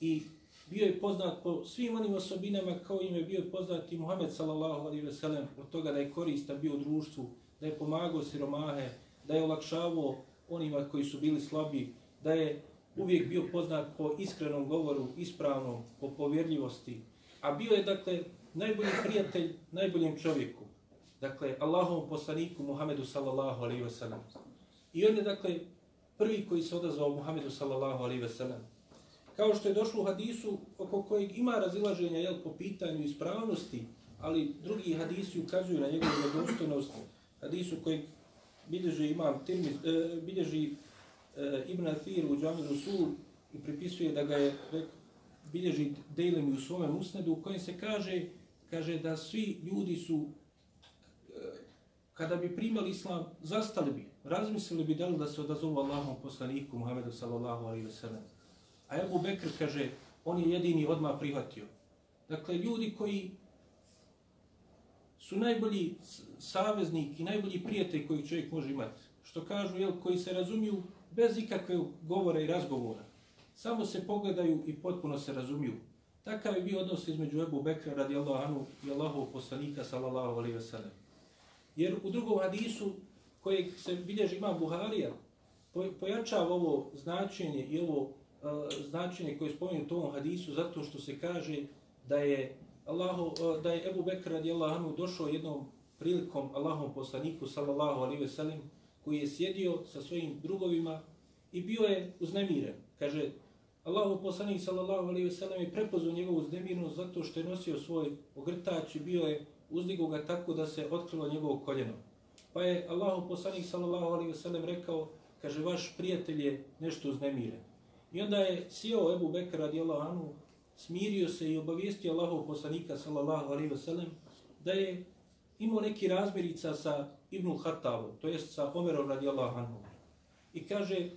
Speaker 2: i bio je poznat po svim onim osobinama kao im je bio poznat i Muhammed sallallahu alaihi ve sellem od toga da je korista bio u društvu, da je pomagao siromahe, da je olakšavao onima koji su bili slabi, da je uvijek bio poznat po iskrenom govoru, ispravnom, po povjerljivosti, a bio je, dakle, najbolji prijatelj najboljem čovjeku, dakle, Allahovom poslaniku Muhammedu sallallahu alaihi wa sallam. I on je, dakle, prvi koji se odazvao Muhammedu sallallahu alaihi wa sallam. Kao što je došlo u hadisu oko kojeg ima razilaženja jel, po pitanju ispravnosti, ali drugi hadisi ukazuju na njegovu nedostojnost, hadisu kojeg bilježi imam, Tirmiz, e, bilježi e, Ibn Athir u Džami Rusul i pripisuje da ga je rek, bilježi Dejlemi u svome musnedu u kojem se kaže kaže da svi ljudi su kada bi primali islam, zastali bi, razmislili bi da li da se odazovu Allahom poslaniku Muhammedu sallallahu alaihi wa sallam. A Ebu Bekr kaže, on je jedini odmah prihvatio. Dakle, ljudi koji su najbolji saveznik i najbolji prijatelj koji čovjek može imati, što kažu, jel, koji se razumiju bez ikakve govora i razgovora. Samo se pogledaju i potpuno se razumiju. Takav je bio odnos između Ebu Bekra radi Allahanu i Allahov poslanika sallallahu alaihi ve sellem. Jer u drugom hadisu koji se bilježi ima Buharija, pojačava ovo značenje i ovo uh, značenje koje spominje u tom hadisu zato što se kaže da je Allahu, uh, da je Ebu Bekr radijallahu anhu došao jednom prilikom Allahom poslaniku sallallahu alejhi ve sellem koji je sjedio sa svojim drugovima i bio je uznemiren. Kaže, Allahu poslanik sallallahu alejhi ve sellem je prepoznao njegovu uznemirnost zato što je nosio svoj ogrtač i bio je uzdigo ga tako da se otkrilo njegovo koljeno. Pa je Allahu poslanik sallallahu alaihi wasallam rekao, kaže vaš prijatelj je nešto uznemiren. I onda je sjeo Ebu Bekr radijallahu anhu, smirio se i obavijestio Allahov poslanika sallallahu alaihi wasallam da je imao neki razmirica sa Ibnu Hatavu, to jest sa Omerom radijallahu anhu. I kaže,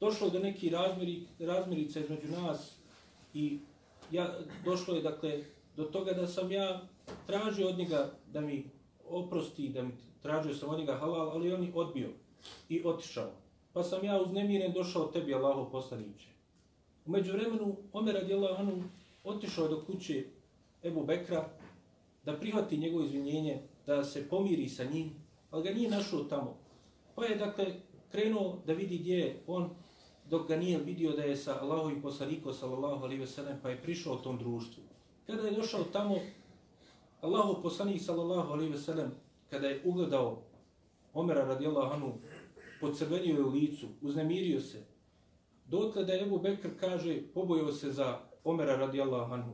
Speaker 2: došlo do neki razmiri, razmirica između nas i ja, došlo je dakle do toga da sam ja tražio od njega da mi oprosti, da mi tražio sam od njega halal, ali on je odbio i otišao. Pa sam ja uznemiren došao tebi, Allaho poslaniće. Umeđu vremenu, Omer radijallahu anhu otišao do kuće Ebu Bekra da prihvati njegovo izvinjenje, da se pomiri sa njim, ali ga nije našao tamo. Pa je, dakle, krenuo da vidi gdje je on, dok ga nije vidio da je sa Allahovim poslanikom, sallallahu alaihi sellem pa je prišao u tom društvu. Kada je došao tamo, Allahov poslanik, sallallahu alaihi sellem kada je ugledao Omera radijallahu anhu, podcrvenio je u licu, uznemirio se. Dotle da je Ebu Bekr kaže, pobojao se za Omera radijallahu anhu.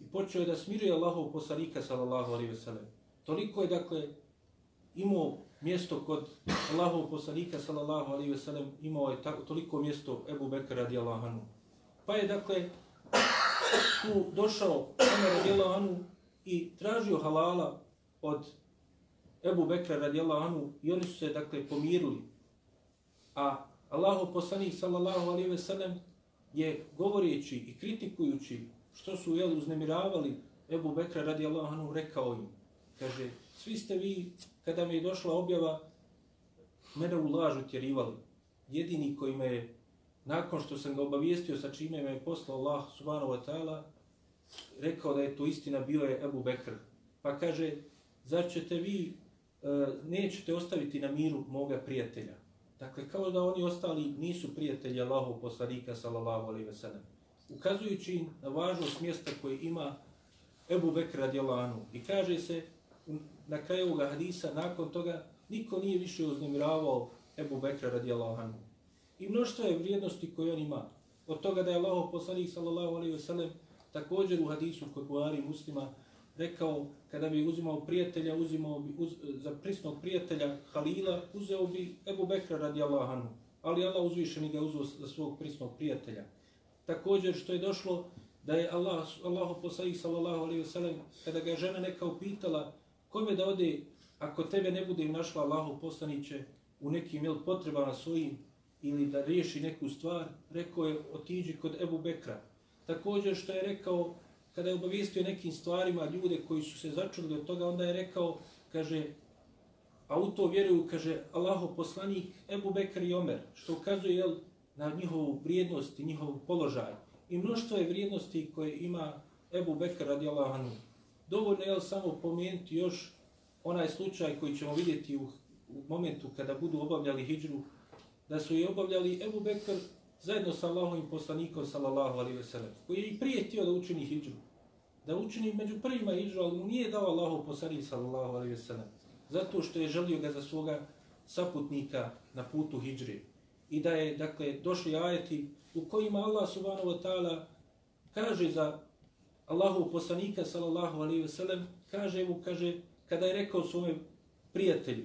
Speaker 2: I počeo je da smiruje Allahov poslanika sallallahu alaihi sellem. Toliko je dakle imao mjesto kod Allahov poslanika sallallahu alaihi sellem imao je tako, toliko mjesto Ebu Bekr radijallahu anhu. Pa je dakle tu došao Omer radijallahu anhu i tražio halala od Ebu Bekra radijallahu anhu i oni su se dakle pomirili. A Allahu poslanik sallallahu alejhi ve sellem je govoreći i kritikujući što su jel uznemiravali Ebu Bekra radijallahu anhu rekao im kaže svi ste vi kada mi je došla objava mene u lažu tjerivali jedini koji me je nakon što sam ga obavijestio sa čime me je poslao Allah subhanahu wa ta'ala rekao da je to istina bio je Ebu Bekr pa kaže zar ćete vi e, nećete ostaviti na miru moga prijatelja Dakle, kao da oni ostali nisu prijatelji Allahov poslanika, sallallahu alaihi ve sellem. Ukazujući na važnost mjesta koje ima Ebu Bekr radijalanu. I kaže se na kraju ovoga hadisa, nakon toga, niko nije više uznemiravao Ebu Bekra radijalanu. I mnoštvo je vrijednosti koje on ima. Od toga da je Allahov poslanik, sallallahu alaihi ve sellem, također u hadisu kod Buhari muslima, rekao kada bi uzimao prijatelja, uzimao bi uz, za prisnog prijatelja Halila, uzeo bi Ebu Bekra radi Allahanu. Ali Allah uzvišeni ga uzeo za svog prisnog prijatelja. Također što je došlo da je Allah, Allahu poslanik sallallahu alejhi ve sellem kada ga je žena neka upitala kome da ode ako tebe ne bude našla Allahu poslaniće u nekim jel, potrebama svojim ili da riješi neku stvar, rekao je otiđi kod Ebu Bekra. Također što je rekao kada je obavijestio nekim stvarima ljude koji su se začudili od toga, onda je rekao, kaže, a u to vjeruju, kaže, Allaho poslanik Ebu Bekr i Omer, što ukazuje jel, na njihovu vrijednost i njihov položaj. I mnoštvo je vrijednosti koje ima Ebu Bekr radi Allahanu. Dovoljno je samo pomenuti još onaj slučaj koji ćemo vidjeti u, u momentu kada budu obavljali hijđru, da su je obavljali Ebu Bekr zajedno sa Allahovim poslanikom, sallallahu alaihi ve sellem, koji je i prije htio da učini hijđu, da učini među prvima hijđu, ali mu nije dao Allahu poslanik sallallahu alaihi ve sellem. Zato što je želio ga za svoga saputnika na putu hidžre. I da je, dakle, došli ajeti u kojima Allah subhanahu wa ta'ala kaže za Allahov poslanika sallallahu alaihi ve sellem, kaže mu, kaže, kada je rekao svome prijatelju,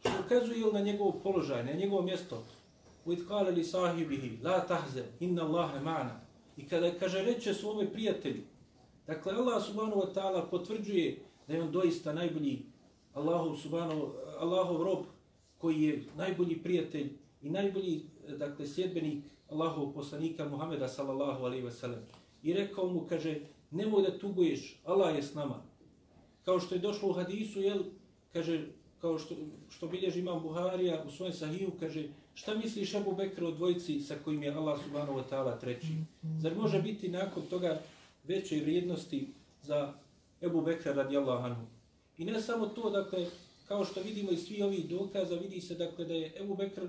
Speaker 2: što ukazuje na njegov položaj, na njegovo mjesto, وَإِذْ قَالَ لِسَاهِبِهِ لَا تَحْزَ إِنَّ اللَّهَ مَعْنَا I kada kaže reče svome prijatelju, Dakle, Allah subhanahu wa ta'ala potvrđuje da je on doista najbolji Allahu subhanahu, Allahov rob koji je najbolji prijatelj i najbolji dakle, sjedbenik Allahov poslanika Muhameda sallallahu alaihi wa sallam. I rekao mu, kaže, nemoj da tuguješ, Allah je s nama. Kao što je došlo u hadisu, jel, kaže, kao što, što bilježi imam Buharija u svojem sahiju, kaže, šta misliš Abu Bekr o dvojici sa kojim je Allah subhanahu wa ta'ala treći? Zar može biti nakon toga veće vrijednosti za Ebu Bekra radijallahu anhu. I ne samo to, dakle, kao što vidimo iz svi ovih dokaza, vidi se dakle da je Ebu Bekr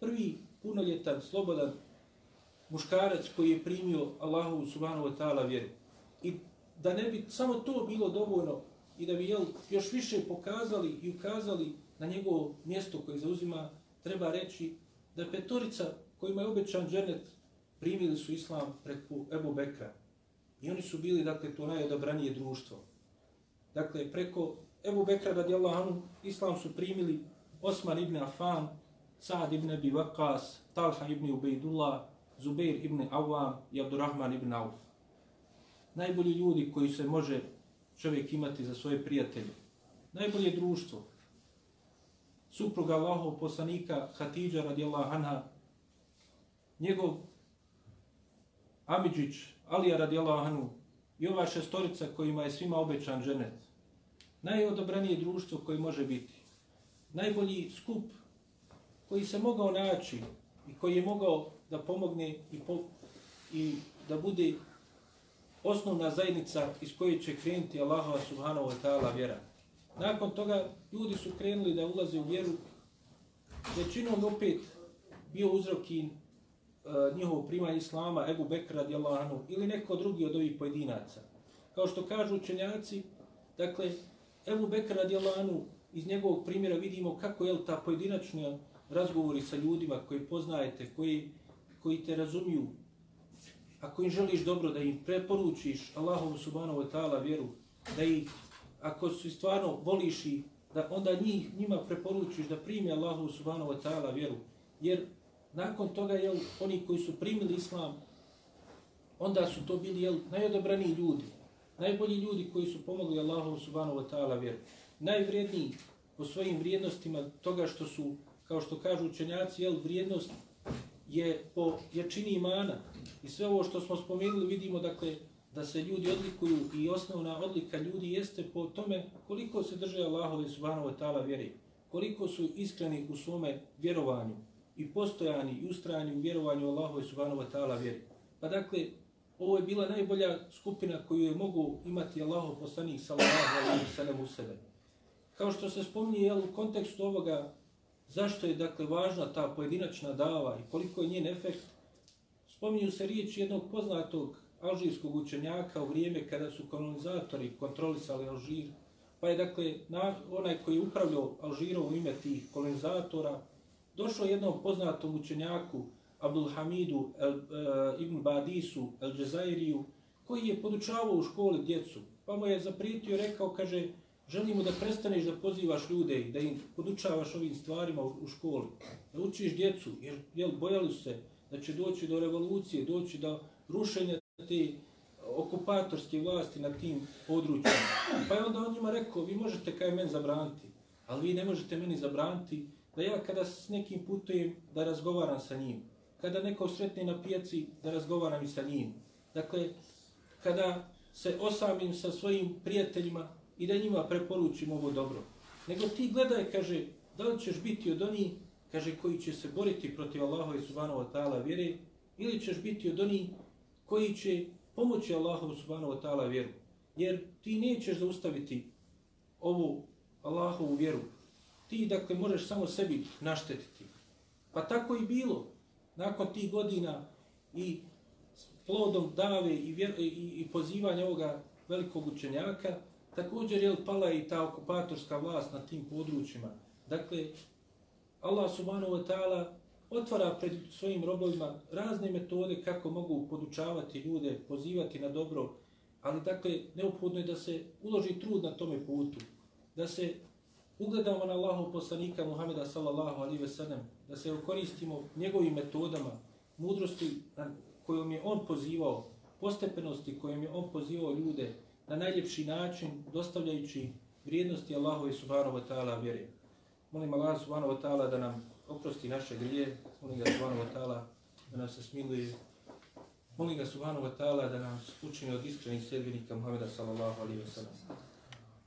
Speaker 2: prvi punoljetan, slobodan muškarac koji je primio Allahu subhanahu wa ta'ala vjeru. I da ne bi samo to bilo dovoljno i da bi jel, još više pokazali i ukazali na njegovo mjesto koje zauzima, treba reći da petorica kojima je obećan dženet primili su islam preko Ebu Bekra. I oni su bili, dakle, to najodabranije društvo. Dakle, preko Ebu Bekra radijallahu anhu, islam su primili Osman ibn Affan, Saad ibn Abi Waqas, Talha ibn Ubejdullah, Zubair ibn Awam i Abdurrahman ibn Auf. Najbolji ljudi koji se može čovjek imati za svoje prijatelje. Najbolje društvo. Supruga Allahov poslanika Hatidža radijallahu anha, njegov Amidžić, Alija radijallahu anhu i ova šestorica kojima je svima obećan ženet. Najodobranije društvo koje može biti. Najbolji skup koji se mogao naći i koji je mogao da pomogne i, po, i da bude osnovna zajednica iz koje će krenuti Allahova subhanahu wa ta'ala vjera. Nakon toga ljudi su krenuli da ulaze u vjeru. Većinom opet bio uzrok i e, njihovo primanje islama, Ebu Bekr radijallahu anhu, ili neko drugi od ovih pojedinaca. Kao što kažu učenjaci, dakle, Ebu Bekr radijallahu anhu, iz njegovog primjera vidimo kako je ta pojedinačna razgovori sa ljudima koji poznajete, koji koji te razumiju, ako im želiš dobro, da im preporučiš Allahovu subhanahu wa ta'ala vjeru, da ih, ako su stvarno voliš i da onda njih, njima preporučiš da primi Allahu subhanahu wa ta'ala vjeru. Jer nakon toga, jel, oni koji su primili islam, onda su to bili jel, najodobraniji ljudi, najbolji ljudi koji su pomogli Allahu subhanahu wa ta'ala vjeru. Najvrijedniji po svojim vrijednostima toga što su, kao što kažu učenjaci, jel, vrijednost je po jačini imana. I sve ovo što smo spomenuli vidimo dakle da se ljudi odlikuju i osnovna odlika ljudi jeste po tome koliko se drže Allahove subhanahu wa ta'ala vjeri. Koliko su iskreni u svome vjerovanju i postojani i ustrajani u vjerovanju Allahove subhanahu wa ta'ala vjeri. Pa dakle, ovo je bila najbolja skupina koju je mogu imati Allahov poslanik sallallahu alaihi wa sallam u sebe. Kao što se spominje jel, u kontekstu ovoga zašto je dakle važna ta pojedinačna dava i koliko je njen efekt, spominju se riječi jednog poznatog alžirskog učenjaka u vrijeme kada su kolonizatori kontrolisali Alžir, pa je dakle na, onaj koji je upravljao Alžirom u ime tih kolonizatora, došao jednom poznatom učenjaku, Abdul Hamidu el, e, ibn Badisu el Džezairiju, koji je podučavao u školi djecu, pa mu je zaprijetio i rekao, kaže, želimo da prestaneš da pozivaš ljude i da im podučavaš ovim stvarima u, u školi, da učiš djecu, jer jel, bojali su se da će doći do revolucije, doći do rušenja te okupatorske vlasti na tim područjima. Pa je onda on njima rekao, vi možete kaj men zabraniti, ali vi ne možete meni zabraniti da ja kada s nekim putujem da razgovaram sa njim. Kada neko sretne na pijaci da razgovaram i sa njim. Dakle, kada se osamim sa svojim prijateljima i da njima preporučim ovo dobro. Nego ti gledaj, kaže, da li ćeš biti od onih, kaže, koji će se boriti protiv Allaha i Subhanahu wa ta'ala vjere, ili ćeš biti od onih koji će pomoći Allahu Subhanahu wa ta'ala vjeru. Jer ti nećeš zaustaviti ovu Allahovu vjeru. Ti, dakle, možeš samo sebi naštetiti. Pa tako i bilo. Nakon tih godina i plodom dave i, vjer, i, i pozivanja ovoga velikog učenjaka, također je pala i ta okupatorska vlast na tim područjima. Dakle, Allah subhanahu wa ta'ala otvara pred svojim robovima razne metode kako mogu podučavati ljude, pozivati na dobro, ali dakle, neophodno je da se uloži trud na tome putu, da se ugledamo na Allahu poslanika Muhameda sallallahu alaihi ve sellem, da se koristimo njegovim metodama, mudrosti kojom je on pozivao, postepenosti kojom je on pozivao ljude, na najljepši način dostavljajući vrijednosti Allahove subhanahu wa ta'ala vjere. Molim Allah subhanahu wa ta'ala da nam oprosti naše grije, molim ga Subhanu Vatala da nam se smiluje, molim ga Subhanu Vatala da nam učini od iskrenih sredbenika Muhammeda sallallahu alaihi wa sallam.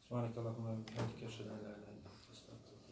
Speaker 2: Subhanak Allahumma, hamdika, šedana,